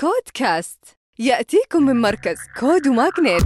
CODE Cast يأتيكم من مركز CODE و MAGNiTT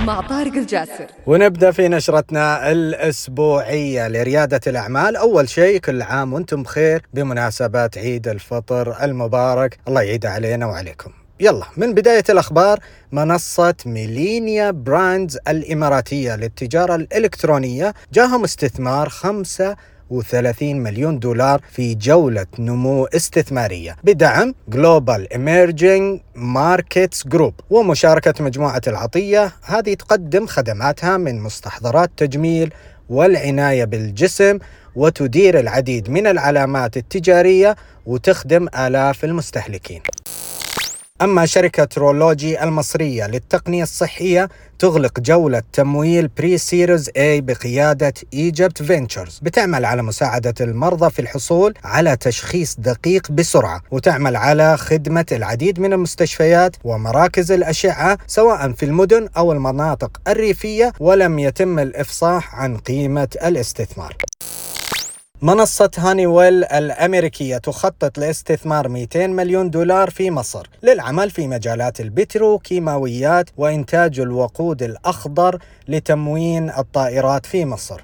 مع طارق الجاسر. ونبدأ في نشرتنا الأسبوعية لريادة الأعمال، أول شيء كل عام وأنتم بخير بمناسبة عيد الفطر المبارك، الله يعيد علينا وعليكم. يلا من بداية الأخبار منصة Millennial Brands الإماراتية للتجارة الإلكترونية جاهم استثمار خمسة و30 مليون دولار في جولة نمو استثمارية بدعم Global Emerging Markets Group ومشاركة مجموعة العطية. هذه تقدم خدماتها من مستحضرات تجميل والعناية بالجسم وتدير العديد من العلامات التجارية وتخدم آلاف المستهلكين. أما شركة Rology المصرية للتقنية الصحية تغلق جولة تمويل pre-series A بقيادة Egypt Ventures بتعمل على مساعدة المرضى في الحصول على تشخيص دقيق بسرعة وتعمل على خدمة العديد من المستشفيات ومراكز الأشعة سواء في المدن أو المناطق الريفية ولم يتم الإفصاح عن قيمة الاستثمار. منصة هانيويل الأمريكية تخطط لاستثمار 200 مليون دولار في مصر للعمل في مجالات البتروكيماويات وإنتاج الوقود الأخضر لتموين الطائرات في مصر.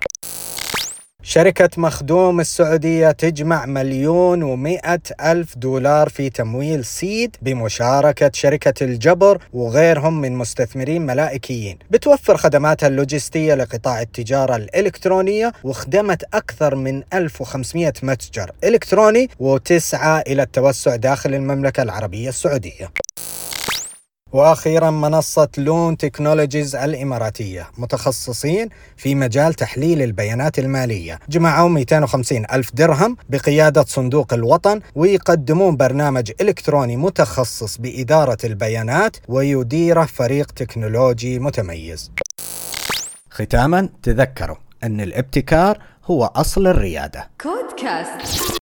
شركة مخدوم السعودية تجمع مليون ومئة ألف دولار في تمويل سيد بمشاركة شركة الجبر وغيرهم من مستثمرين ملائكيين. بتوفر خدماتها اللوجستية لقطاع التجارة الإلكترونية وخدمت أكثر من 1500 متجر إلكتروني وتسعى إلى التوسع داخل المملكة العربية السعودية. وأخيرا منصة Lune Technologies الإماراتية متخصصين في مجال تحليل البيانات المالية. جمعوا 250 ألف درهم بقيادة صندوق الوطن ويقدمون برنامج إلكتروني متخصص بإدارة البيانات ويديره فريق تكنولوجي متميز. ختاما تذكروا أن الابتكار هو أصل الريادة. CODE Cast